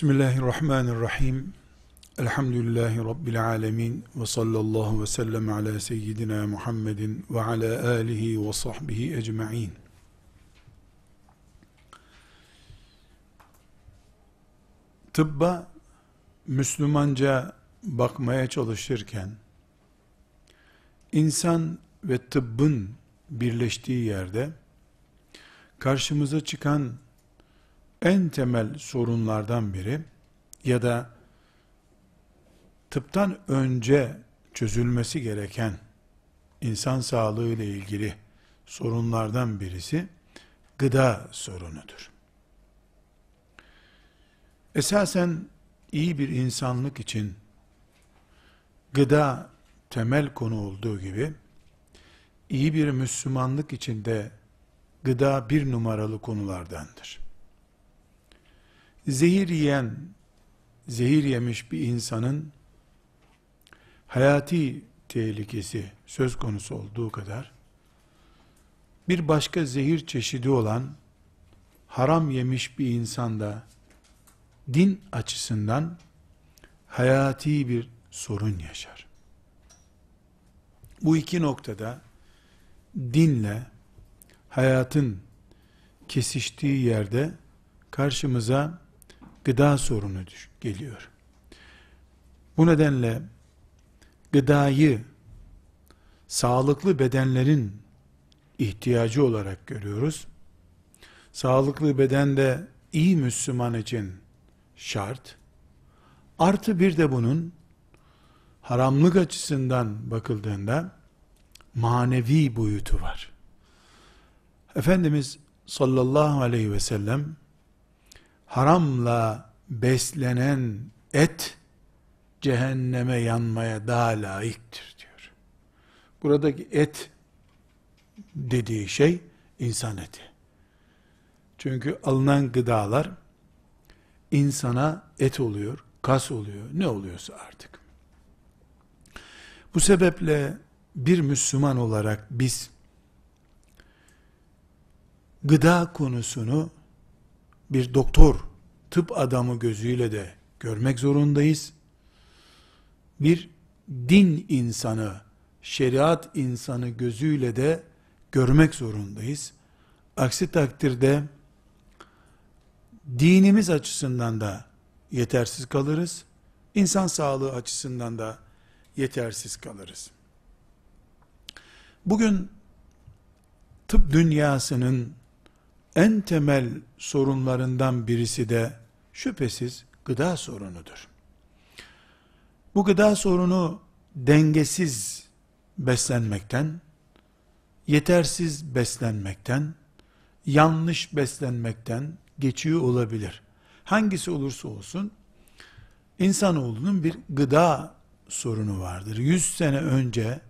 Bismillahirrahmanirrahim. Elhamdülillahi Rabbil alemin. Ve sallallahu ve sellem ala seyyidina Muhammedin ve ala alihi ve sahbihi ecma'in. Tıbba Müslümanca bakmaya çalışırken, insan ve tıbbın birleştiği yerde, karşımıza çıkan en temel sorunlardan biri ya da tıptan önce çözülmesi gereken insan sağlığı ile ilgili sorunlardan birisi gıda sorunudur. Esasen iyi bir insanlık için gıda temel konu olduğu gibi iyi bir Müslümanlık için de gıda bir numaralı konulardandır zehir yiyen, zehir yemiş bir insanın hayati tehlikesi söz konusu olduğu kadar, bir başka zehir çeşidi olan haram yemiş bir insanda din açısından hayati bir sorun yaşar. Bu iki noktada dinle hayatın kesiştiği yerde karşımıza gıda sorunu geliyor. Bu nedenle gıdayı sağlıklı bedenlerin ihtiyacı olarak görüyoruz. Sağlıklı beden de iyi Müslüman için şart. Artı bir de bunun haramlık açısından bakıldığında manevi boyutu var. Efendimiz sallallahu aleyhi ve sellem haramla beslenen et cehenneme yanmaya daha layıktır diyor. Buradaki et dediği şey insan eti. Çünkü alınan gıdalar insana et oluyor, kas oluyor, ne oluyorsa artık. Bu sebeple bir Müslüman olarak biz gıda konusunu bir doktor, tıp adamı gözüyle de görmek zorundayız. Bir din insanı, şeriat insanı gözüyle de görmek zorundayız. Aksi takdirde dinimiz açısından da yetersiz kalırız. İnsan sağlığı açısından da yetersiz kalırız. Bugün tıp dünyasının en temel sorunlarından birisi de şüphesiz gıda sorunudur. Bu gıda sorunu dengesiz beslenmekten, yetersiz beslenmekten, yanlış beslenmekten geçiyor olabilir. Hangisi olursa olsun, insanoğlunun bir gıda sorunu vardır. Yüz sene önce,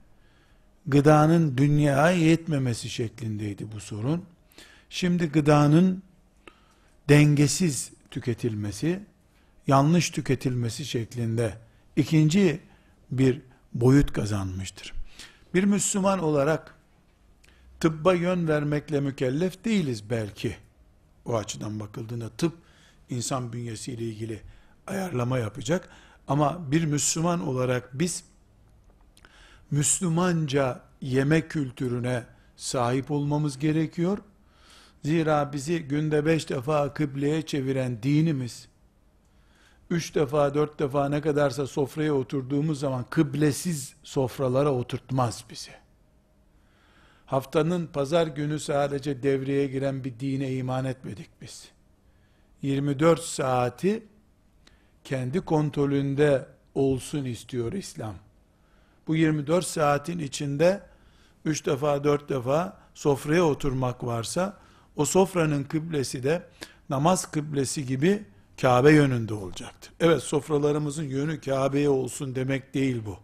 gıdanın dünyaya yetmemesi şeklindeydi bu sorun. Şimdi gıdanın dengesiz tüketilmesi, yanlış tüketilmesi şeklinde ikinci bir boyut kazanmıştır. Bir Müslüman olarak tıbba yön vermekle mükellef değiliz belki. O açıdan bakıldığında tıp insan bünyesiyle ilgili ayarlama yapacak. Ama bir Müslüman olarak biz Müslümanca yeme kültürüne sahip olmamız gerekiyor Zira bizi günde beş defa kıbleye çeviren dinimiz, üç defa, dört defa ne kadarsa sofraya oturduğumuz zaman kıblesiz sofralara oturtmaz bizi. Haftanın pazar günü sadece devreye giren bir dine iman etmedik biz. 24 saati kendi kontrolünde olsun istiyor İslam. Bu 24 saatin içinde 3 defa 4 defa sofraya oturmak varsa o sofranın kıblesi de namaz kıblesi gibi Kabe yönünde olacaktır. Evet sofralarımızın yönü Kabe'ye olsun demek değil bu.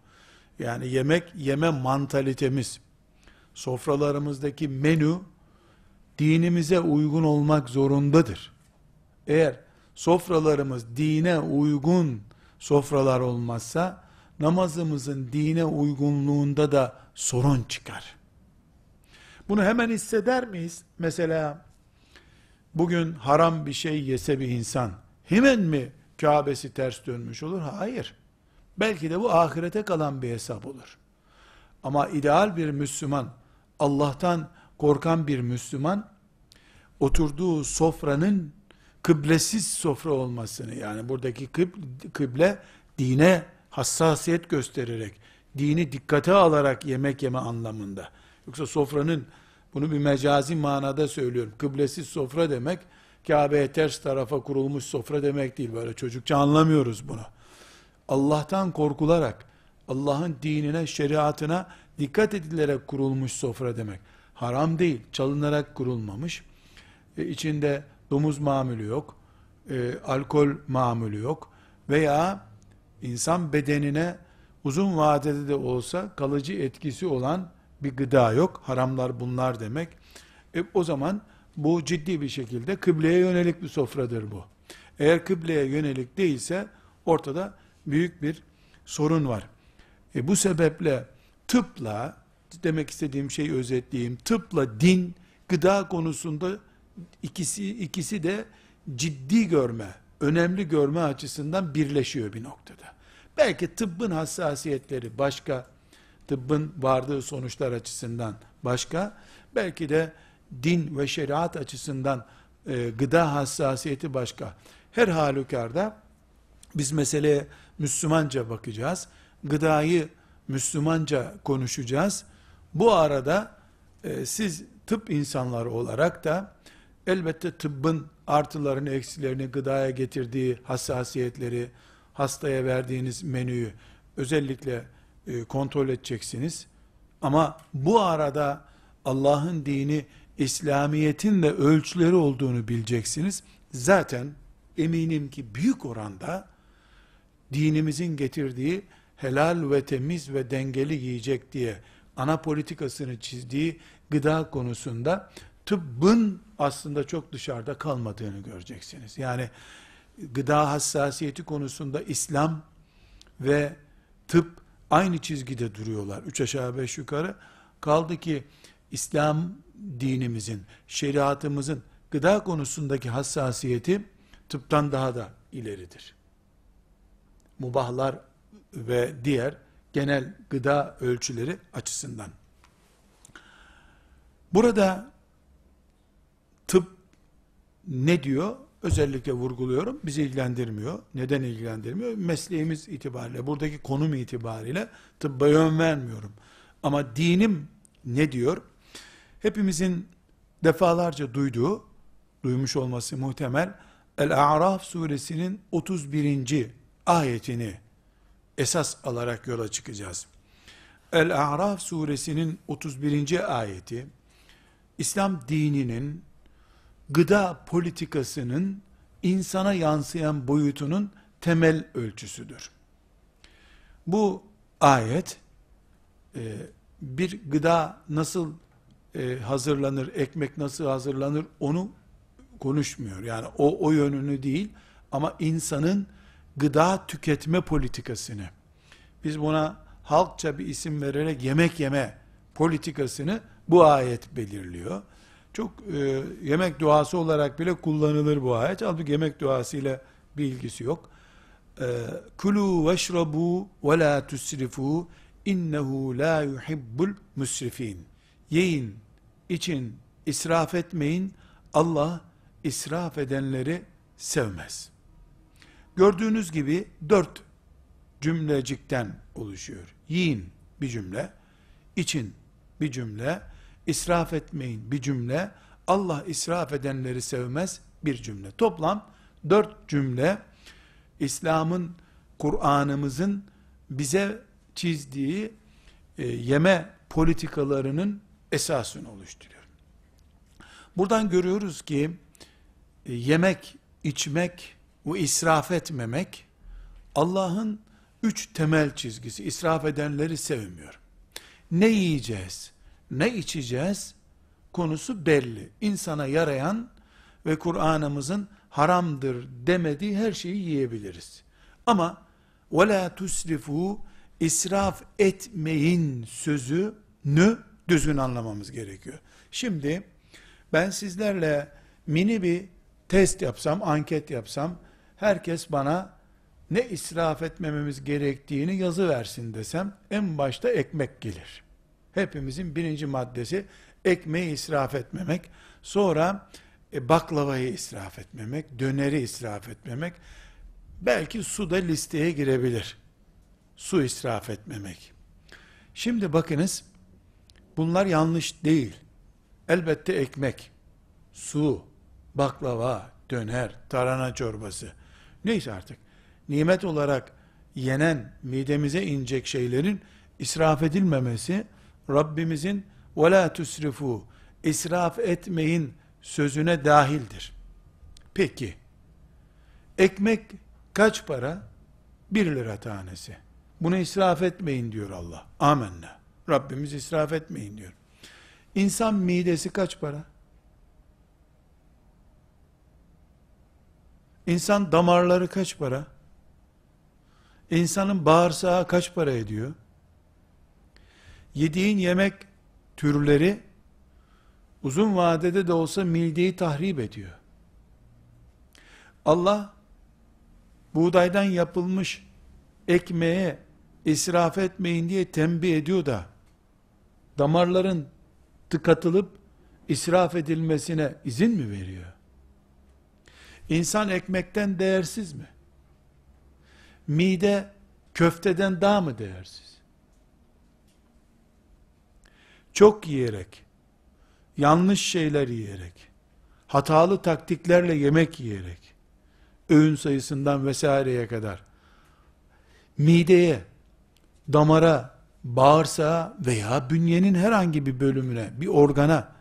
Yani yemek yeme mantalitemiz, sofralarımızdaki menü dinimize uygun olmak zorundadır. Eğer sofralarımız dine uygun sofralar olmazsa namazımızın dine uygunluğunda da sorun çıkar. Bunu hemen hisseder miyiz? Mesela bugün haram bir şey yese bir insan hemen mi Kabe'si ters dönmüş olur. Hayır. Belki de bu ahirete kalan bir hesap olur. Ama ideal bir Müslüman, Allah'tan korkan bir Müslüman, oturduğu sofranın kıblesiz sofra olmasını, yani buradaki kıble, dine hassasiyet göstererek, dini dikkate alarak yemek yeme anlamında. Yoksa sofranın, bunu bir mecazi manada söylüyorum, kıblesiz sofra demek, Kabe'ye ters tarafa kurulmuş sofra demek değil, böyle çocukça anlamıyoruz bunu. Allah'tan korkularak, Allah'ın dinine, şeriatına dikkat edilerek kurulmuş sofra demek. Haram değil, çalınarak kurulmamış. E, içinde domuz mamülü yok, e, alkol mamülü yok veya insan bedenine uzun vadede de olsa kalıcı etkisi olan bir gıda yok. Haramlar bunlar demek. E, o zaman bu ciddi bir şekilde kıbleye yönelik bir sofradır bu. Eğer kıbleye yönelik değilse ortada büyük bir sorun var. E, bu sebeple tıpla demek istediğim şeyi özetleyeyim. Tıpla din gıda konusunda ikisi ikisi de ciddi görme, önemli görme açısından birleşiyor bir noktada. Belki tıbbın hassasiyetleri başka, tıbbın vardığı sonuçlar açısından başka, belki de din ve şeriat açısından e, gıda hassasiyeti başka. Her halükarda biz meseleye Müslümanca bakacağız. Gıdayı Müslümanca konuşacağız. Bu arada e, siz tıp insanları olarak da elbette tıbbın artılarını, eksilerini, gıdaya getirdiği hassasiyetleri, hastaya verdiğiniz menüyü özellikle e, kontrol edeceksiniz. Ama bu arada Allah'ın dini İslamiyet'in de ölçüleri olduğunu bileceksiniz. Zaten eminim ki büyük oranda dinimizin getirdiği helal ve temiz ve dengeli yiyecek diye ana politikasını çizdiği gıda konusunda tıbbın aslında çok dışarıda kalmadığını göreceksiniz. Yani gıda hassasiyeti konusunda İslam ve tıp aynı çizgide duruyorlar. Üç aşağı beş yukarı. Kaldı ki İslam dinimizin, şeriatımızın gıda konusundaki hassasiyeti tıptan daha da ileridir. Mubahlar ve diğer genel gıda ölçüleri açısından. Burada tıp ne diyor? Özellikle vurguluyorum. Bizi ilgilendirmiyor. Neden ilgilendirmiyor? Mesleğimiz itibariyle, buradaki konum itibariyle tıbba yön vermiyorum. Ama dinim ne diyor? Hepimizin defalarca duyduğu, duymuş olması muhtemel, El-A'raf suresinin 31. ayetini esas alarak yola çıkacağız. El-A'raf suresinin 31. ayeti, İslam dininin gıda politikasının insana yansıyan boyutunun temel ölçüsüdür. Bu ayet e, bir gıda nasıl e, hazırlanır, ekmek nasıl hazırlanır onu konuşmuyor. Yani o o yönünü değil ama insanın gıda tüketme politikasını biz buna halkça bir isim vererek yemek yeme politikasını bu ayet belirliyor. Çok e, yemek duası olarak bile kullanılır bu ayet. Halbuki yemek duasıyla bir ilgisi yok. E, Kulu veşrabu ve la tusrifu innehu la yuhibbul musrifin. Yiyin, için israf etmeyin. Allah israf edenleri sevmez. Gördüğünüz gibi dört cümlecikten oluşuyor. Yiyin bir cümle, için bir cümle, israf etmeyin bir cümle, Allah israf edenleri sevmez bir cümle. Toplam dört cümle İslam'ın, Kur'an'ımızın bize çizdiği e, yeme politikalarının esasını oluşturuyor. Buradan görüyoruz ki e, yemek, içmek ve israf etmemek Allah'ın üç temel çizgisi. İsraf edenleri sevmiyor. Ne yiyeceğiz? ne içeceğiz konusu belli. İnsana yarayan ve Kur'an'ımızın haramdır demediği her şeyi yiyebiliriz. Ama وَلَا تُسْرِفُوا israf etmeyin sözünü düzgün anlamamız gerekiyor. Şimdi ben sizlerle mini bir test yapsam, anket yapsam, herkes bana ne israf etmememiz gerektiğini yazı versin desem en başta ekmek gelir. Hepimizin birinci maddesi ekmeği israf etmemek. Sonra e, baklavayı israf etmemek, döneri israf etmemek. Belki su da listeye girebilir. Su israf etmemek. Şimdi bakınız bunlar yanlış değil. Elbette ekmek, su, baklava, döner, tarhana çorbası. Neyse artık. Nimet olarak yenen, midemize inecek şeylerin israf edilmemesi Rabbimizin وَلَا تُسْرِفُوا israf etmeyin sözüne dahildir. Peki, ekmek kaç para? Bir lira tanesi. Bunu israf etmeyin diyor Allah. Amenna. Rabbimiz israf etmeyin diyor. İnsan midesi kaç para? İnsan damarları kaç para? İnsanın bağırsağı kaç para ediyor? Yediğin yemek türleri uzun vadede de olsa mideyi tahrip ediyor. Allah buğdaydan yapılmış ekmeğe israf etmeyin diye tembih ediyor da damarların tıkatılıp israf edilmesine izin mi veriyor? İnsan ekmekten değersiz mi? Mide köfteden daha mı değersiz? Çok yiyerek, yanlış şeyler yiyerek, hatalı taktiklerle yemek yiyerek, öğün sayısından vesaireye kadar, mideye, damara, bağırsağa veya bünyenin herhangi bir bölümüne, bir organa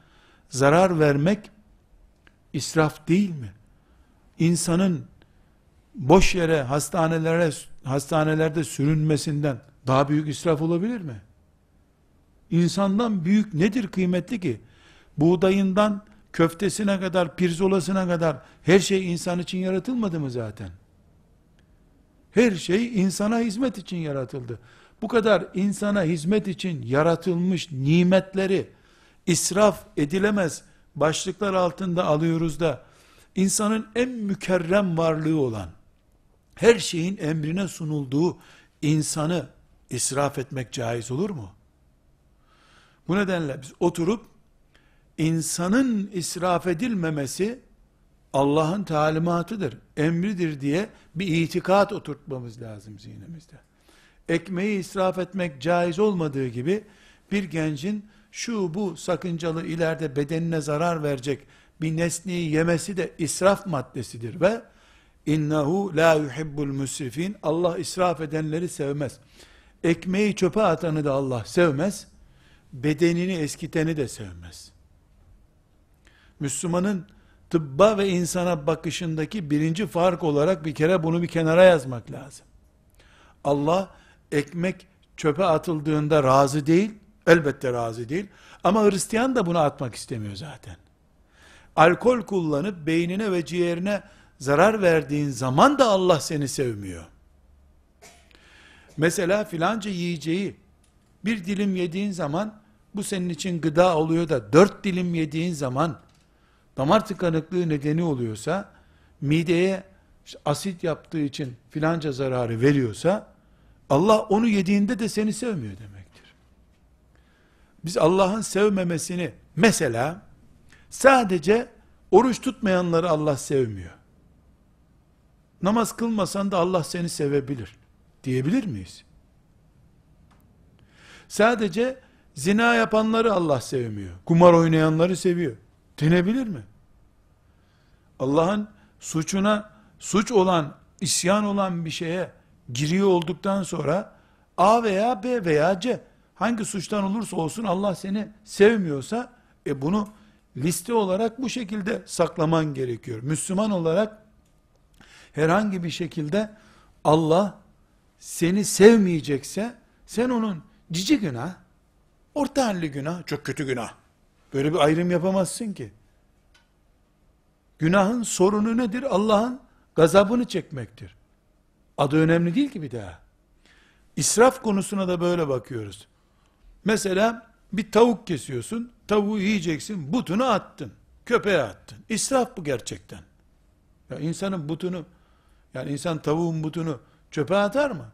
zarar vermek israf değil mi? İnsanın boş yere hastanelere hastanelerde sürünmesinden daha büyük israf olabilir mi? İnsandan büyük nedir kıymetli ki? Buğdayından köftesine kadar, pirzolasına kadar her şey insan için yaratılmadı mı zaten? Her şey insana hizmet için yaratıldı. Bu kadar insana hizmet için yaratılmış nimetleri israf edilemez başlıklar altında alıyoruz da insanın en mükerrem varlığı olan her şeyin emrine sunulduğu insanı israf etmek caiz olur mu? Bu nedenle biz oturup insanın israf edilmemesi Allah'ın talimatıdır, emridir diye bir itikat oturtmamız lazım zihnimizde. Ekmeği israf etmek caiz olmadığı gibi bir gencin şu bu sakıncalı ileride bedenine zarar verecek bir nesneyi yemesi de israf maddesidir ve innehu la yuhibbul musrifin Allah israf edenleri sevmez. Ekmeği çöpe atanı da Allah sevmez. Bedenini eskiteni de sevmez. Müslümanın tıbba ve insana bakışındaki birinci fark olarak bir kere bunu bir kenara yazmak lazım. Allah ekmek çöpe atıldığında razı değil, elbette razı değil. Ama Hristiyan da bunu atmak istemiyor zaten. Alkol kullanıp beynine ve ciğerine zarar verdiğin zaman da Allah seni sevmiyor. Mesela filanca yiyeceği bir dilim yediğin zaman bu senin için gıda oluyor da dört dilim yediğin zaman damar tıkanıklığı nedeni oluyorsa mideye asit yaptığı için filanca zararı veriyorsa Allah onu yediğinde de seni sevmiyor demektir. Biz Allah'ın sevmemesini mesela sadece oruç tutmayanları Allah sevmiyor. Namaz kılmasan da Allah seni sevebilir diyebilir miyiz? Sadece zina yapanları Allah sevmiyor. Kumar oynayanları seviyor. Denebilir mi? Allah'ın suçuna suç olan, isyan olan bir şeye giriyor olduktan sonra A veya B veya C hangi suçtan olursa olsun Allah seni sevmiyorsa e bunu liste olarak bu şekilde saklaman gerekiyor. Müslüman olarak herhangi bir şekilde Allah seni sevmeyecekse sen onun cici günah, orta halli günah, çok kötü günah. Böyle bir ayrım yapamazsın ki. Günahın sorunu nedir? Allah'ın gazabını çekmektir. Adı önemli değil ki bir daha. İsraf konusuna da böyle bakıyoruz. Mesela bir tavuk kesiyorsun, tavuğu yiyeceksin, butunu attın, köpeğe attın. İsraf bu gerçekten. Ya insanın butunu, Yani insan tavuğun butunu çöpe atar mı?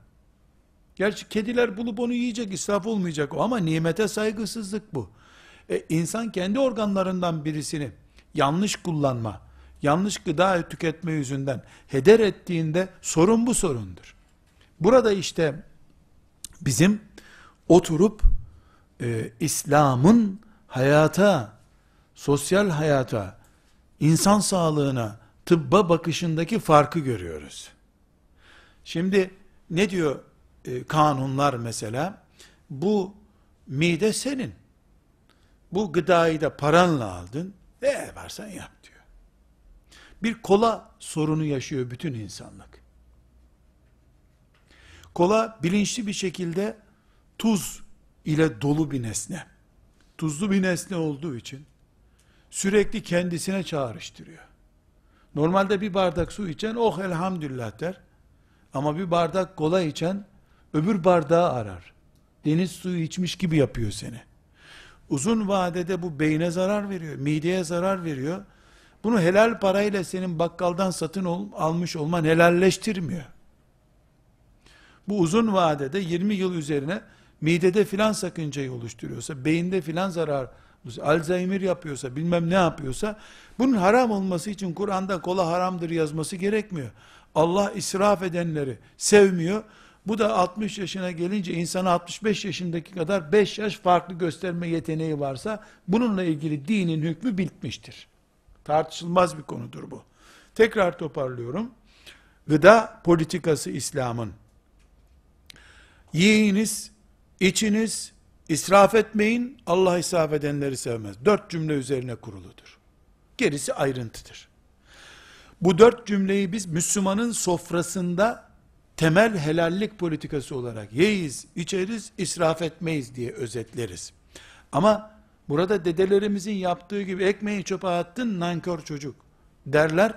Gerçi kediler bulup onu yiyecek, israf olmayacak o ama nimete saygısızlık bu. E, insan kendi organlarından birisini yanlış kullanma, yanlış gıda tüketme yüzünden heder ettiğinde sorun bu sorundur. Burada işte bizim oturup e, İslam'ın hayata, sosyal hayata, insan sağlığına, tıbba bakışındaki farkı görüyoruz. Şimdi ne diyor e, kanunlar mesela? Bu mide senin. Bu gıdayı da paranla aldın. Ne yaparsan yap diyor. Bir kola sorunu yaşıyor bütün insanlık. Kola bilinçli bir şekilde tuz ile dolu bir nesne. Tuzlu bir nesne olduğu için sürekli kendisine çağrıştırıyor. Normalde bir bardak su içen oh elhamdülillah der. Ama bir bardak kola içen öbür bardağı arar. Deniz suyu içmiş gibi yapıyor seni. Uzun vadede bu beyne zarar veriyor, mideye zarar veriyor. Bunu helal parayla senin bakkaldan satın ol, almış olman helalleştirmiyor. Bu uzun vadede 20 yıl üzerine midede filan sakıncayı oluşturuyorsa, beyinde filan zarar, Alzheimer yapıyorsa, bilmem ne yapıyorsa, bunun haram olması için Kur'an'da kola haramdır yazması gerekmiyor. Allah israf edenleri sevmiyor. Bu da 60 yaşına gelince insana 65 yaşındaki kadar 5 yaş farklı gösterme yeteneği varsa bununla ilgili dinin hükmü bitmiştir. Tartışılmaz bir konudur bu. Tekrar toparlıyorum. Gıda politikası İslam'ın. Yiyiniz, içiniz, israf etmeyin, Allah israf edenleri sevmez. Dört cümle üzerine kuruludur. Gerisi ayrıntıdır. Bu dört cümleyi biz Müslümanın sofrasında temel helallik politikası olarak yeyiz, içeriz, israf etmeyiz diye özetleriz. Ama burada dedelerimizin yaptığı gibi ekmeği çöpe attın nankör çocuk derler.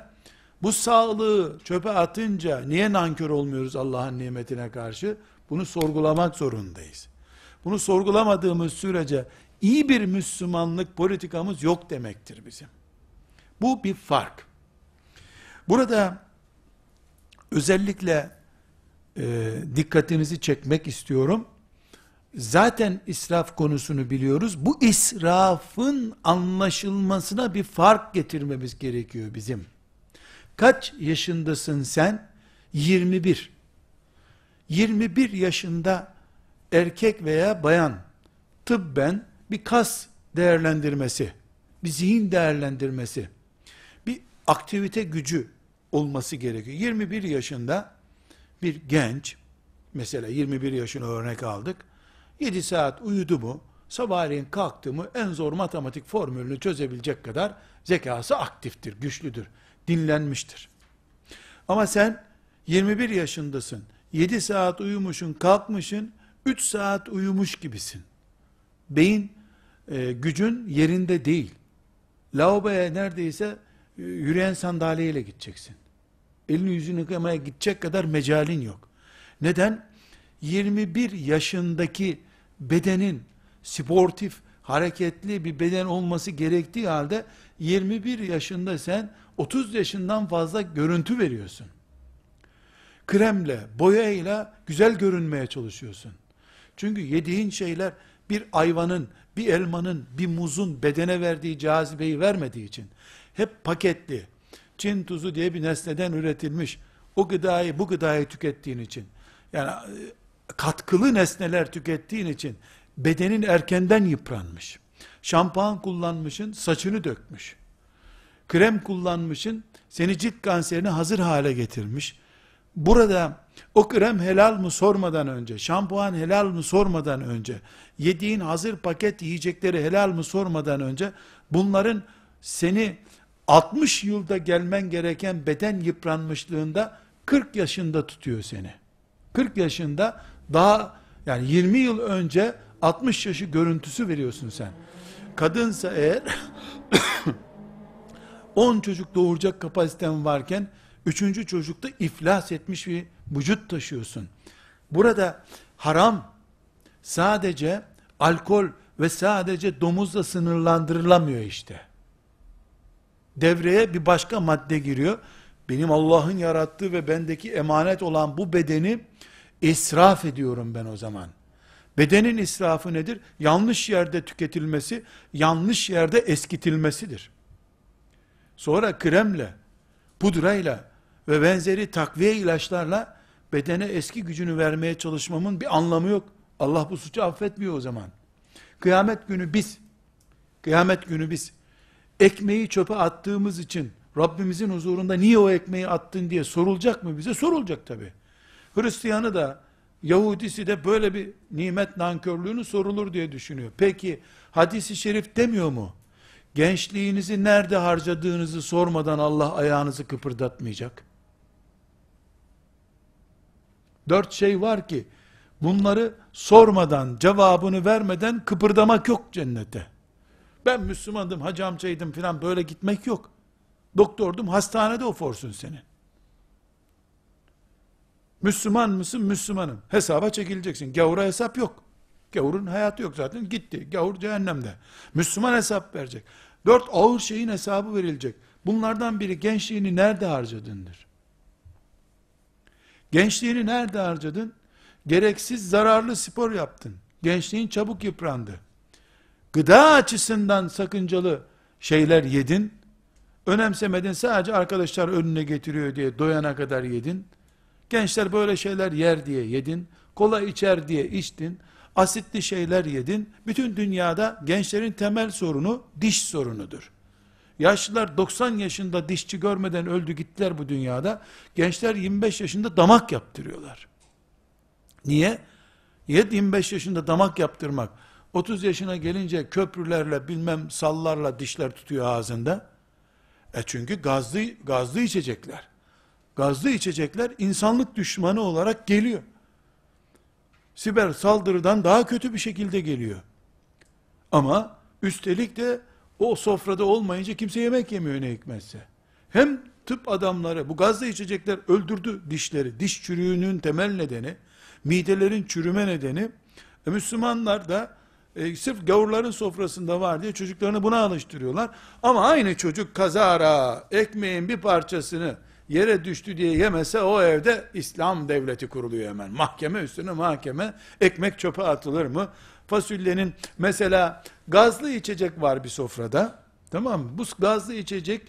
Bu sağlığı çöpe atınca niye nankör olmuyoruz Allah'ın nimetine karşı? Bunu sorgulamak zorundayız. Bunu sorgulamadığımız sürece iyi bir Müslümanlık politikamız yok demektir bizim. Bu bir fark. Burada özellikle e, dikkatinizi çekmek istiyorum. Zaten israf konusunu biliyoruz. Bu israfın anlaşılmasına bir fark getirmemiz gerekiyor bizim. Kaç yaşındasın sen? 21. 21 yaşında erkek veya bayan tıbben bir kas değerlendirmesi, bir zihin değerlendirmesi, bir aktivite gücü olması gerekiyor. 21 yaşında bir genç, mesela 21 yaşını örnek aldık, 7 saat uyudu mu, sabahleyin kalktı mı en zor matematik formülünü çözebilecek kadar zekası aktiftir, güçlüdür, dinlenmiştir. Ama sen 21 yaşındasın, 7 saat uyumuşun, kalkmışın, 3 saat uyumuş gibisin. Beyin e, gücün yerinde değil. Lavaboya neredeyse e, yürüyen sandalyeyle gideceksin. Elini yüzünü yıkamaya gidecek kadar mecalin yok. Neden? 21 yaşındaki bedenin sportif, hareketli bir beden olması gerektiği halde 21 yaşında sen 30 yaşından fazla görüntü veriyorsun kremle, boyayla güzel görünmeye çalışıyorsun. Çünkü yediğin şeyler bir ayvanın, bir elmanın, bir muzun bedene verdiği cazibeyi vermediği için hep paketli, Çin tuzu diye bir nesneden üretilmiş o gıdayı, bu gıdayı tükettiğin için yani e, katkılı nesneler tükettiğin için bedenin erkenden yıpranmış. Şampuan kullanmışın, saçını dökmüş. Krem kullanmışın, seni cilt kanserine hazır hale getirmiş. Burada o krem helal mı sormadan önce, şampuan helal mı sormadan önce, yediğin hazır paket yiyecekleri helal mı sormadan önce, bunların seni 60 yılda gelmen gereken beden yıpranmışlığında 40 yaşında tutuyor seni. 40 yaşında daha yani 20 yıl önce 60 yaşı görüntüsü veriyorsun sen. Kadınsa eğer 10 çocuk doğuracak kapasiten varken Üçüncü çocukta iflas etmiş bir vücut taşıyorsun. Burada haram sadece alkol ve sadece domuzla sınırlandırılamıyor işte. Devreye bir başka madde giriyor. benim Allah'ın yarattığı ve bendeki emanet olan bu bedeni israf ediyorum ben o zaman. Bedenin israfı nedir? Yanlış yerde tüketilmesi, yanlış yerde eskitilmesidir. Sonra kremle, pudrayla ve benzeri takviye ilaçlarla bedene eski gücünü vermeye çalışmamın bir anlamı yok. Allah bu suçu affetmiyor o zaman. Kıyamet günü biz, kıyamet günü biz, ekmeği çöpe attığımız için, Rabbimizin huzurunda niye o ekmeği attın diye sorulacak mı bize? Sorulacak tabi. Hristiyanı da, Yahudisi de böyle bir nimet nankörlüğünü sorulur diye düşünüyor. Peki, hadisi şerif demiyor mu? Gençliğinizi nerede harcadığınızı sormadan Allah ayağınızı kıpırdatmayacak. Dört şey var ki, bunları sormadan, cevabını vermeden kıpırdamak yok cennete. Ben Müslümandım, hacı amcaydım filan böyle gitmek yok. Doktordum, hastanede oforsun senin. Müslüman mısın? Müslümanım. Hesaba çekileceksin. Gavura hesap yok. Gavurun hayatı yok zaten. Gitti. Gavur cehennemde. Müslüman hesap verecek. Dört ağır şeyin hesabı verilecek. Bunlardan biri gençliğini nerede harcadındır? Gençliğini nerede harcadın? Gereksiz zararlı spor yaptın. Gençliğin çabuk yıprandı. Gıda açısından sakıncalı şeyler yedin. Önemsemedin sadece arkadaşlar önüne getiriyor diye doyana kadar yedin. Gençler böyle şeyler yer diye yedin. Kola içer diye içtin. Asitli şeyler yedin. Bütün dünyada gençlerin temel sorunu diş sorunudur. Yaşlılar 90 yaşında dişçi görmeden öldü gittiler bu dünyada. Gençler 25 yaşında damak yaptırıyorlar. Niye? 25 yaşında damak yaptırmak. 30 yaşına gelince köprülerle bilmem sallarla dişler tutuyor ağzında. E çünkü gazlı, gazlı içecekler. Gazlı içecekler insanlık düşmanı olarak geliyor. Siber saldırıdan daha kötü bir şekilde geliyor. Ama üstelik de o sofrada olmayınca kimse yemek yemiyor ne hikmetse. Hem tıp adamları bu gazlı içecekler öldürdü dişleri. Diş çürüğünün temel nedeni, midelerin çürüme nedeni. E, Müslümanlar da e, sırf gavurların sofrasında var diye çocuklarını buna alıştırıyorlar. Ama aynı çocuk kazara ekmeğin bir parçasını yere düştü diye yemese o evde İslam devleti kuruluyor hemen. Mahkeme üstüne mahkeme ekmek çöpe atılır mı? Fasulyenin mesela gazlı içecek var bir sofrada. Tamam mı? Bu gazlı içecek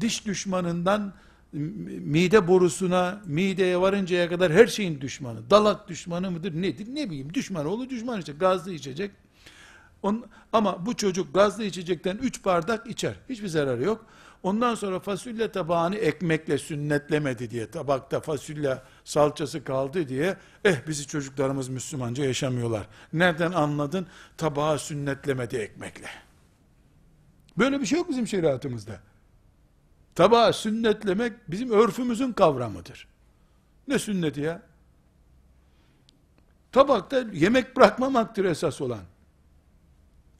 diş düşmanından mide borusuna, mideye varıncaya kadar her şeyin düşmanı. Dalak düşmanı mıdır nedir ne bileyim düşman oğlu düşman işte gazlı içecek. On, ama bu çocuk gazlı içecekten 3 bardak içer. Hiçbir zararı yok. Ondan sonra fasulye tabağını ekmekle sünnetlemedi diye, tabakta fasulye salçası kaldı diye, eh bizi çocuklarımız Müslümanca yaşamıyorlar. Nereden anladın? Tabağı sünnetlemedi ekmekle. Böyle bir şey yok bizim şeriatımızda. Tabağı sünnetlemek bizim örfümüzün kavramıdır. Ne sünneti ya? Tabakta yemek bırakmamaktır esas olan.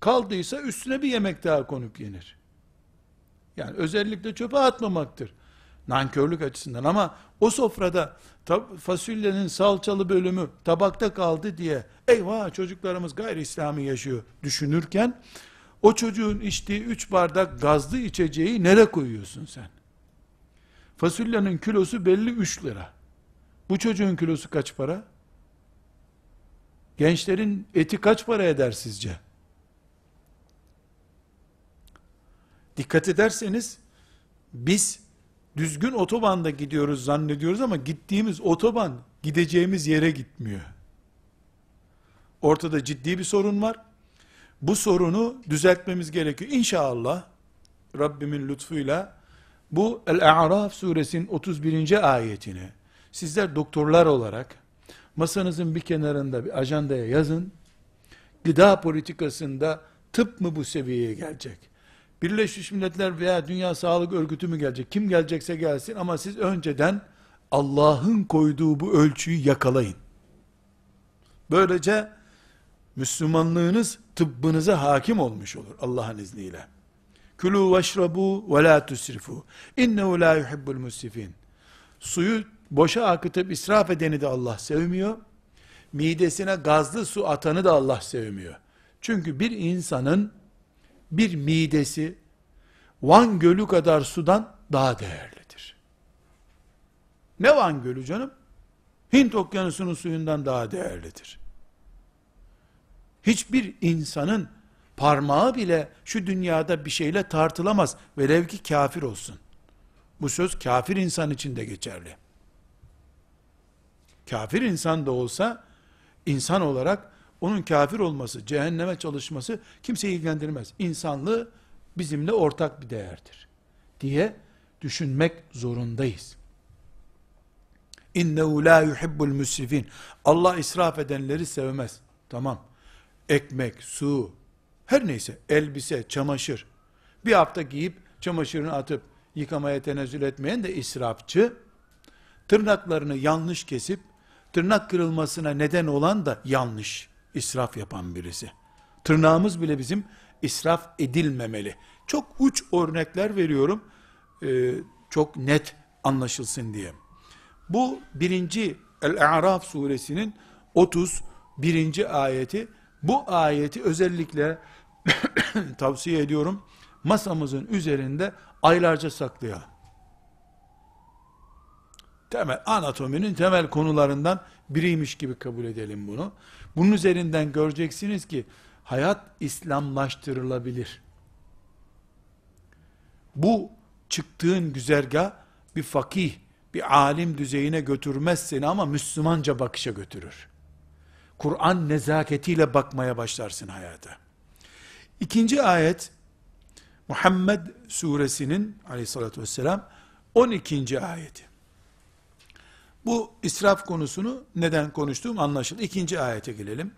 Kaldıysa üstüne bir yemek daha konup yenir. Yani özellikle çöpe atmamaktır. Nankörlük açısından ama o sofrada fasulyenin salçalı bölümü tabakta kaldı diye eyvah çocuklarımız gayri İslami yaşıyor düşünürken o çocuğun içtiği üç bardak gazlı içeceği nereye koyuyorsun sen? Fasulyenin kilosu belli 3 lira. Bu çocuğun kilosu kaç para? Gençlerin eti kaç para eder sizce? Dikkat ederseniz biz düzgün otobanda gidiyoruz zannediyoruz ama gittiğimiz otoban gideceğimiz yere gitmiyor. Ortada ciddi bir sorun var. Bu sorunu düzeltmemiz gerekiyor. İnşallah Rabbimin lütfuyla bu El-A'raf suresinin 31. ayetini sizler doktorlar olarak masanızın bir kenarında bir ajandaya yazın. Gıda politikasında tıp mı bu seviyeye gelecek? Birleşmiş Milletler veya Dünya Sağlık Örgütü mü gelecek? Kim gelecekse gelsin ama siz önceden Allah'ın koyduğu bu ölçüyü yakalayın. Böylece Müslümanlığınız tıbbınıza hakim olmuş olur Allah'ın izniyle. Kulu veşrabu ve la tusrifu. İnnehu la yuhibbul musrifin. Suyu boşa akıtıp israf edeni de Allah sevmiyor. Midesine gazlı su atanı da Allah sevmiyor. Çünkü bir insanın bir midesi Van Gölü kadar sudan daha değerlidir. Ne Van Gölü canım? Hint okyanusunun suyundan daha değerlidir. Hiçbir insanın parmağı bile şu dünyada bir şeyle tartılamaz. Velev ki kafir olsun. Bu söz kafir insan için de geçerli. Kafir insan da olsa insan olarak onun kafir olması, cehenneme çalışması kimseyi ilgilendirmez. İnsanlığı bizimle ortak bir değerdir diye düşünmek zorundayız. İnnehu la yuhibbul müsrifin. Allah israf edenleri sevmez. Tamam. Ekmek, su, her neyse elbise, çamaşır. Bir hafta giyip çamaşırını atıp yıkamaya tenezzül etmeyen de israfçı. Tırnaklarını yanlış kesip tırnak kırılmasına neden olan da yanlış israf yapan birisi. Tırnağımız bile bizim israf edilmemeli. Çok uç örnekler veriyorum. Ee, çok net anlaşılsın diye. Bu birinci El-A'raf suresinin 31. ayeti. Bu ayeti özellikle tavsiye ediyorum. Masamızın üzerinde aylarca saklayalım. Temel anatominin temel konularından biriymiş gibi kabul edelim bunu. Bunun üzerinden göreceksiniz ki hayat İslamlaştırılabilir. Bu çıktığın güzergah bir fakih, bir alim düzeyine götürmez seni ama Müslümanca bakışa götürür. Kur'an nezaketiyle bakmaya başlarsın hayata. İkinci ayet, Muhammed suresinin aleyhissalatü vesselam 12. ayeti. Bu israf konusunu neden konuştuğum anlaşıldı. İkinci ayete gelelim.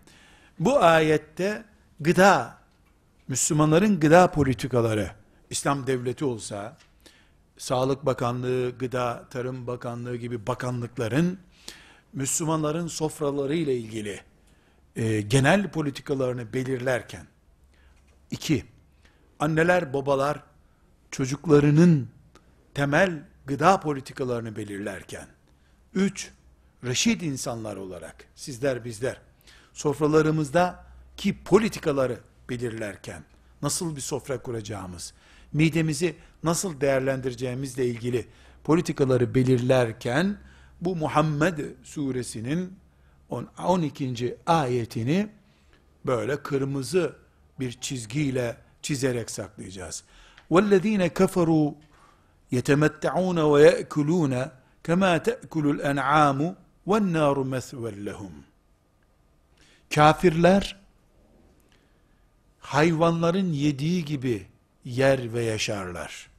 Bu ayette gıda, Müslümanların gıda politikaları, İslam devleti olsa, Sağlık Bakanlığı, Gıda, Tarım Bakanlığı gibi bakanlıkların Müslümanların sofraları ile ilgili e, genel politikalarını belirlerken, iki, anneler, babalar çocuklarının temel gıda politikalarını belirlerken, üç, reşit insanlar olarak, sizler bizler, sofralarımızda ki politikaları belirlerken, nasıl bir sofra kuracağımız, midemizi nasıl değerlendireceğimizle ilgili politikaları belirlerken, bu Muhammed suresinin 12. ayetini böyle kırmızı bir çizgiyle çizerek saklayacağız. وَالَّذ۪ينَ كَفَرُوا يَتَمَتَّعُونَ وَيَأْكُلُونَ كَمَا تَأْكُلُ الْاَنْعَامُ وَالنَّارُ مَثْوًا لَهُمْ Kafirler, hayvanların yediği gibi yer ve yaşarlar.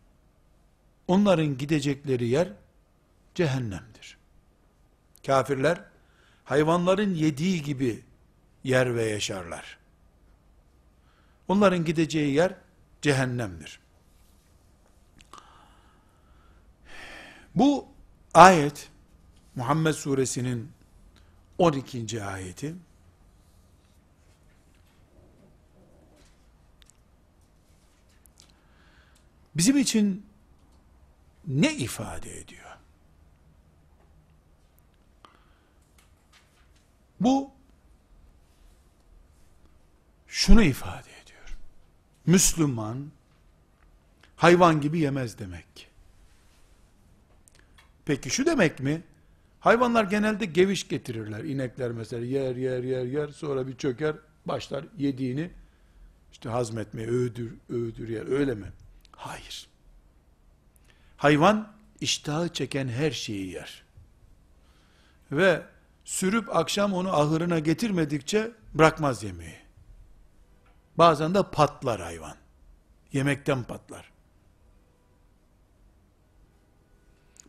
Onların gidecekleri yer cehennemdir. Kafirler hayvanların yediği gibi yer ve yaşarlar. Onların gideceği yer cehennemdir. Bu ayet Muhammed suresinin 12. ayeti bizim için ne ifade ediyor? Bu şunu ifade ediyor. Müslüman hayvan gibi yemez demek. Peki şu demek mi? Hayvanlar genelde geviş getirirler. İnekler mesela yer yer yer yer sonra bir çöker başlar yediğini işte hazmetmeye öğüdür öğüdür yer öyle mi? Hayır. Hayvan iştahı çeken her şeyi yer. Ve sürüp akşam onu ahırına getirmedikçe bırakmaz yemeği. Bazen de patlar hayvan. Yemekten patlar.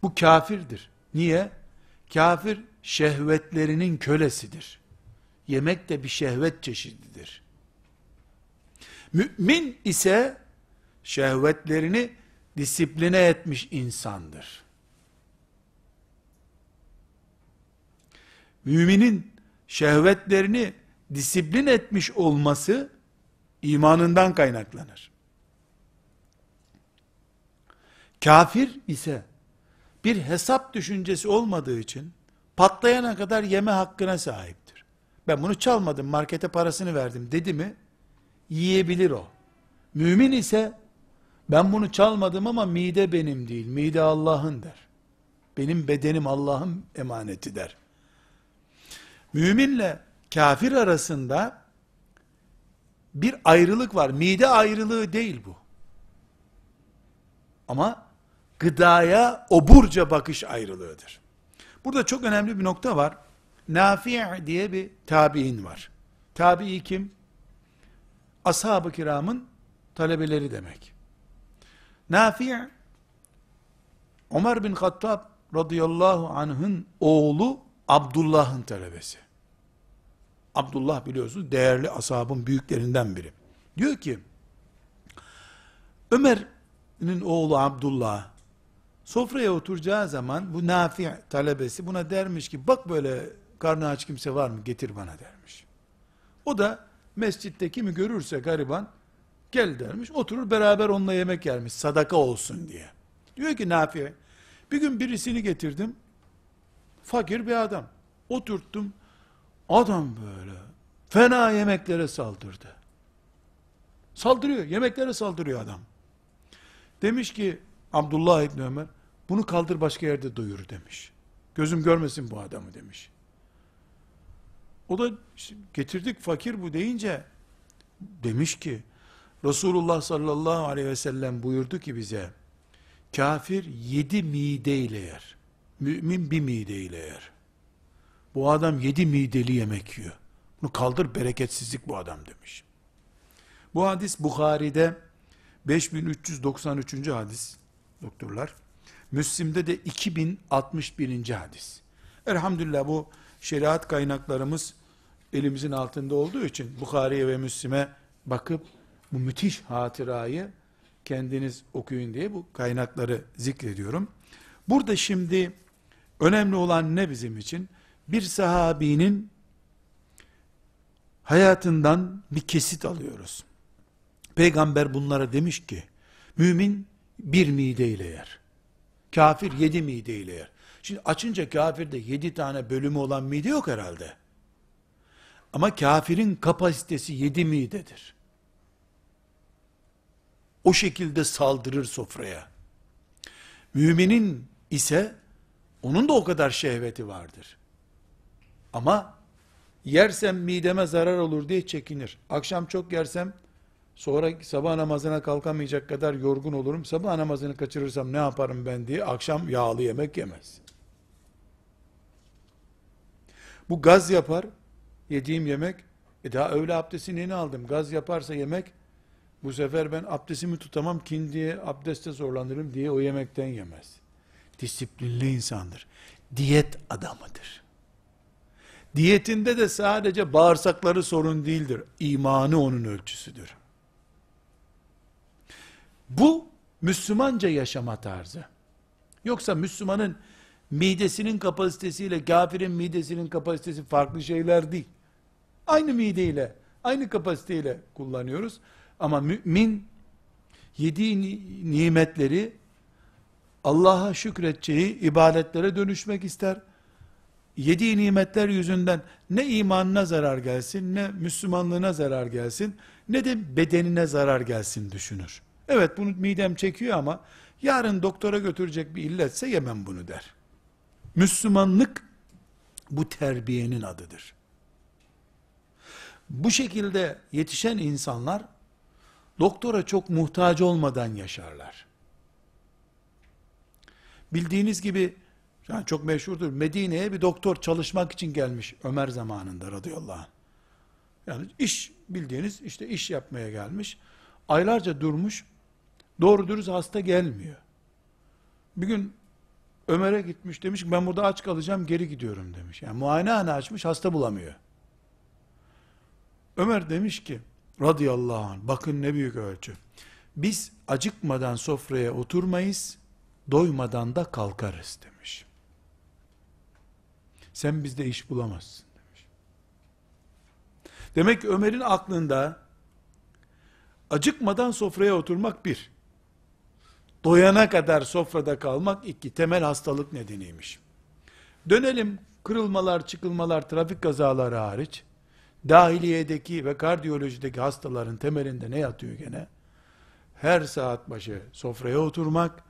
Bu kafirdir. Niye? Kafir şehvetlerinin kölesidir. Yemek de bir şehvet çeşididir. Mümin ise şehvetlerini disipline etmiş insandır. Müminin şehvetlerini disiplin etmiş olması imanından kaynaklanır. Kafir ise bir hesap düşüncesi olmadığı için patlayana kadar yeme hakkına sahiptir. Ben bunu çalmadım, markete parasını verdim dedi mi yiyebilir o. Mümin ise ben bunu çalmadım ama mide benim değil, mide Allah'ın der. Benim bedenim Allah'ın emaneti der. Müminle kafir arasında bir ayrılık var. Mide ayrılığı değil bu. Ama gıdaya oburca bakış ayrılığıdır. Burada çok önemli bir nokta var. Nafi' diye bir tabi'in var. Tabi'i kim? Ashab-ı kiramın talebeleri demek. Nafi' Ömer bin Hattab radıyallahu anh'ın oğlu Abdullah'ın talebesi. Abdullah biliyorsunuz değerli ashabın büyüklerinden biri. Diyor ki Ömer'in oğlu Abdullah sofraya oturacağı zaman bu Nafi talebesi buna dermiş ki bak böyle karnı aç kimse var mı getir bana dermiş. O da mescitte kimi görürse gariban gel dermiş oturur beraber onunla yemek yermiş sadaka olsun diye. Diyor ki Nafi bir gün birisini getirdim fakir bir adam oturttum adam böyle fena yemeklere saldırdı. Saldırıyor yemeklere saldırıyor adam. Demiş ki Abdullah İbni Ömer bunu kaldır başka yerde doyur demiş. Gözüm görmesin bu adamı demiş. O da getirdik fakir bu deyince demiş ki Resulullah sallallahu aleyhi ve sellem buyurdu ki bize kafir yedi mideyle yer. Mümin bir mideyle yer. Bu adam yedi mideli yemek yiyor. Bunu kaldır bereketsizlik bu adam demiş. Bu hadis Bukhari'de 5393. hadis doktorlar. Müslim'de de 2061. hadis. Elhamdülillah bu şeriat kaynaklarımız elimizin altında olduğu için Bukhari'ye ve Müslim'e bakıp bu müthiş hatırayı kendiniz okuyun diye bu kaynakları zikrediyorum. Burada şimdi önemli olan ne bizim için? Bir sahabinin hayatından bir kesit alıyoruz. Peygamber bunlara demiş ki, mümin bir mideyle yer. Kafir yedi mideyle yer. Şimdi açınca kafirde yedi tane bölümü olan mide yok herhalde. Ama kafirin kapasitesi yedi midedir. O şekilde saldırır sofraya. Müminin ise onun da o kadar şehveti vardır. Ama yersem mideme zarar olur diye çekinir. Akşam çok yersem sonra sabah namazına kalkamayacak kadar yorgun olurum. Sabah namazını kaçırırsam ne yaparım ben diye akşam yağlı yemek yemez. Bu gaz yapar. Yediğim yemek e daha öğle abdestini yeni aldım. Gaz yaparsa yemek bu sefer ben abdestimi tutamam kin diye abdeste zorlanırım diye o yemekten yemez. Disiplinli insandır. Diyet adamıdır. Diyetinde de sadece bağırsakları sorun değildir. İmanı onun ölçüsüdür. Bu Müslümanca yaşama tarzı. Yoksa Müslümanın midesinin kapasitesiyle kafirin midesinin kapasitesi farklı şeyler değil. Aynı mideyle, aynı kapasiteyle kullanıyoruz. Ama mümin yediği nimetleri Allah'a şükredeceği ibadetlere dönüşmek ister. Yediği nimetler yüzünden ne imanına zarar gelsin, ne Müslümanlığına zarar gelsin, ne de bedenine zarar gelsin düşünür. Evet bunu midem çekiyor ama yarın doktora götürecek bir illetse yemem bunu der. Müslümanlık bu terbiyenin adıdır. Bu şekilde yetişen insanlar doktora çok muhtaç olmadan yaşarlar. Bildiğiniz gibi yani çok meşhurdur. Medine'ye bir doktor çalışmak için gelmiş Ömer zamanında radıyallahu anh. Yani iş bildiğiniz işte iş yapmaya gelmiş. Aylarca durmuş. Doğru dürüst hasta gelmiyor. Bir gün Ömer'e gitmiş demiş ki ben burada aç kalacağım geri gidiyorum demiş. Yani muayenehane açmış hasta bulamıyor. Ömer demiş ki radıyallahu anh bakın ne büyük ölçü. Biz acıkmadan sofraya oturmayız, doymadan da kalkarız demiş. Sen bizde iş bulamazsın demiş. Demek ki Ömer'in aklında acıkmadan sofraya oturmak bir, doyana kadar sofrada kalmak iki, temel hastalık nedeniymiş. Dönelim kırılmalar, çıkılmalar, trafik kazaları hariç, dahiliyedeki ve kardiyolojideki hastaların temelinde ne yatıyor gene? Her saat başı sofraya oturmak,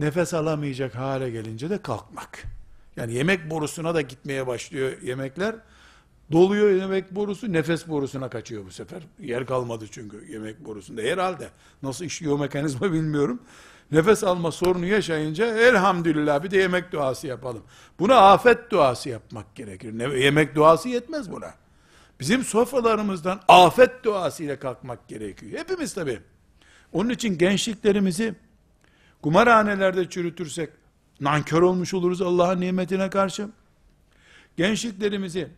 Nefes alamayacak hale gelince de kalkmak. Yani yemek borusuna da gitmeye başlıyor yemekler. Doluyor yemek borusu, nefes borusuna kaçıyor bu sefer. Yer kalmadı çünkü yemek borusunda. Herhalde. Nasıl işliyor mekanizma bilmiyorum. Nefes alma sorunu yaşayınca elhamdülillah bir de yemek duası yapalım. Buna afet duası yapmak gerekir. Ne, yemek duası yetmez buna. Bizim sofralarımızdan afet duası ile kalkmak gerekiyor. Hepimiz tabi. Onun için gençliklerimizi kumarhanelerde çürütürsek nankör olmuş oluruz Allah'ın nimetine karşı. Gençliklerimizi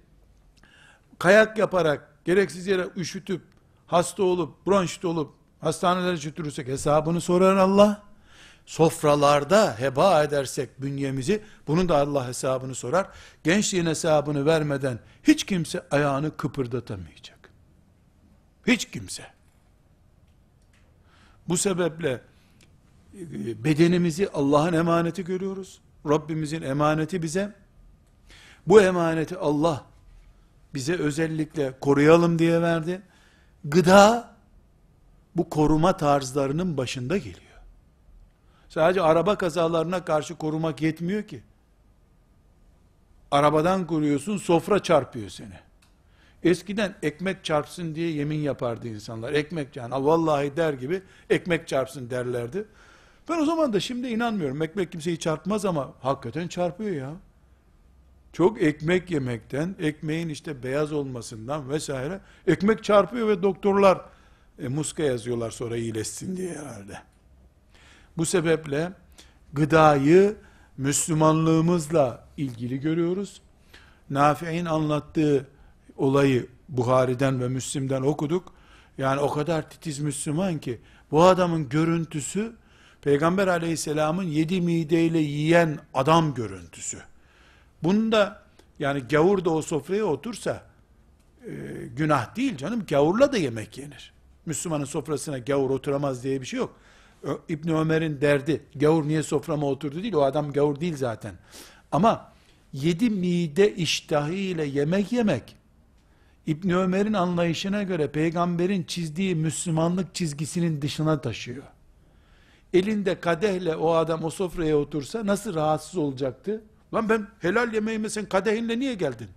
kayak yaparak gereksiz yere üşütüp hasta olup bronşit olup hastanelere götürürsek hesabını sorar Allah. Sofralarda heba edersek bünyemizi bunun da Allah hesabını sorar. Gençliğin hesabını vermeden hiç kimse ayağını kıpırdatamayacak. Hiç kimse. Bu sebeple e, bedenimizi Allah'ın emaneti görüyoruz. Rabbimizin emaneti bize. Bu emaneti Allah bize özellikle koruyalım diye verdi. Gıda bu koruma tarzlarının başında geliyor. Sadece araba kazalarına karşı korumak yetmiyor ki. Arabadan koruyorsun, sofra çarpıyor seni. Eskiden ekmek çarpsın diye yemin yapardı insanlar. Ekmek yani vallahi der gibi ekmek çarpsın derlerdi. Ben o zaman da şimdi inanmıyorum. Ekmek kimseyi çarpmaz ama hakikaten çarpıyor ya. Çok ekmek yemekten, ekmeğin işte beyaz olmasından vesaire ekmek çarpıyor ve doktorlar e, muska yazıyorlar sonra iyileşsin diye herhalde. Bu sebeple gıdayı Müslümanlığımızla ilgili görüyoruz. Nafi'in anlattığı olayı Buhari'den ve Müslim'den okuduk. Yani o kadar titiz Müslüman ki bu adamın görüntüsü Peygamber aleyhisselamın yedi mideyle yiyen adam görüntüsü. Bunda yani gavur da o sofraya otursa e, günah değil canım. Gavurla da yemek yenir. Müslümanın sofrasına gavur oturamaz diye bir şey yok. İbn Ömer'in derdi gavur niye soframa oturdu değil. O adam gavur değil zaten. Ama yedi mide iştahı ile yemek yemek İbn Ömer'in anlayışına göre peygamberin çizdiği Müslümanlık çizgisinin dışına taşıyor. Elinde kadehle o adam o sofraya otursa nasıl rahatsız olacaktı? Lan ben helal yemeğime sen kadehinle niye geldin?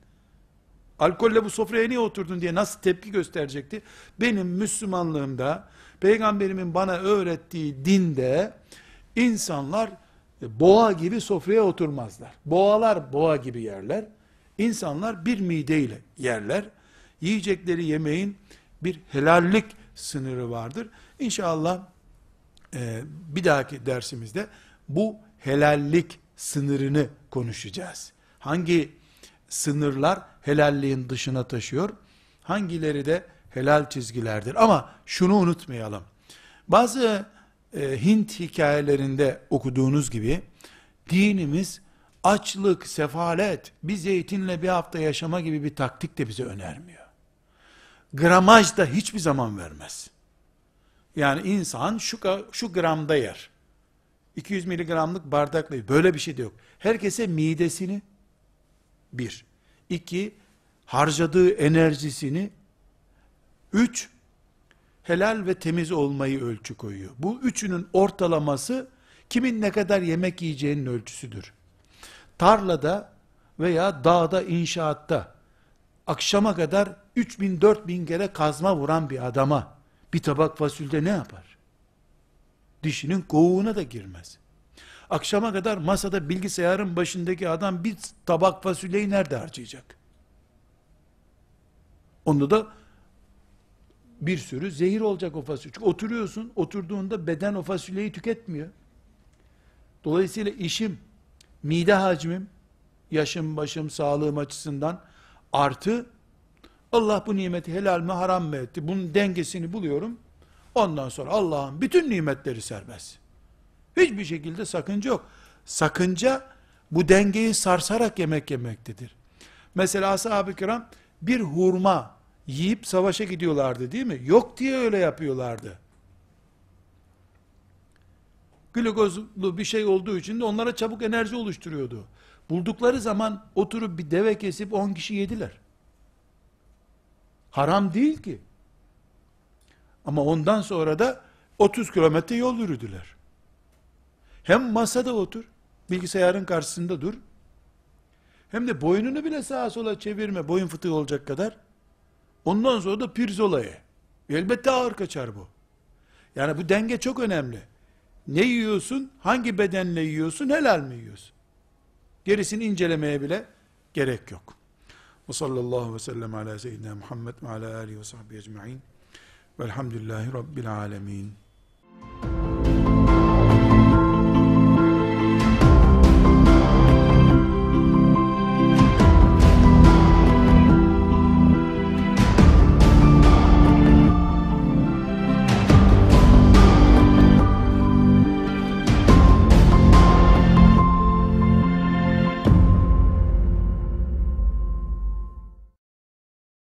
Alkolle bu sofraya niye oturdun diye nasıl tepki gösterecekti? Benim Müslümanlığımda, peygamberimin bana öğrettiği dinde, insanlar boğa gibi sofraya oturmazlar. Boğalar boğa gibi yerler. İnsanlar bir mideyle yerler. Yiyecekleri yemeğin bir helallik sınırı vardır. İnşallah e, bir dahaki dersimizde bu helallik sınırını konuşacağız. Hangi sınırlar helalliğin dışına taşıyor? Hangileri de helal çizgilerdir? Ama şunu unutmayalım. Bazı e, Hint hikayelerinde okuduğunuz gibi dinimiz açlık, sefalet, bir zeytinle bir hafta yaşama gibi bir taktik de bize önermiyor. Gramaj da hiçbir zaman vermez. Yani insan şu, şu gramda yer. 200 miligramlık bardakla böyle bir şey de yok. Herkese midesini bir. iki harcadığı enerjisini üç helal ve temiz olmayı ölçü koyuyor. Bu üçünün ortalaması kimin ne kadar yemek yiyeceğinin ölçüsüdür. Tarlada veya dağda inşaatta akşama kadar 3000 4000 kere kazma vuran bir adama bir tabak fasulye ne yapar? dişinin kovuğuna da girmez. Akşama kadar masada bilgisayarın başındaki adam bir tabak fasulyeyi nerede harcayacak? Onda da bir sürü zehir olacak o fasulye. Çünkü oturuyorsun, oturduğunda beden o fasulyeyi tüketmiyor. Dolayısıyla işim, mide hacmim, yaşım, başım, sağlığım açısından artı Allah bu nimeti helal mi haram mı etti? Bunun dengesini buluyorum. Ondan sonra Allah'ın bütün nimetleri serbest. Hiçbir şekilde sakınca yok. Sakınca bu dengeyi sarsarak yemek yemektedir. Mesela ashab-ı kiram bir hurma yiyip savaşa gidiyorlardı değil mi? Yok diye öyle yapıyorlardı. Glukozlu bir şey olduğu için de onlara çabuk enerji oluşturuyordu. Buldukları zaman oturup bir deve kesip 10 kişi yediler. Haram değil ki. Ama ondan sonra da 30 kilometre yol yürüdüler. Hem masada otur, bilgisayarın karşısında dur, hem de boynunu bile sağa sola çevirme, boyun fıtığı olacak kadar. Ondan sonra da pirzola ye. Elbette ağır kaçar bu. Yani bu denge çok önemli. Ne yiyorsun, hangi bedenle yiyorsun, helal mi yiyorsun? Gerisini incelemeye bile gerek yok. Ve sallallahu ve sellem ala seyyidina Muhammed ve ala alihi ve sahbihi ecma'in. Velhamdülillahi Rabbil alemin.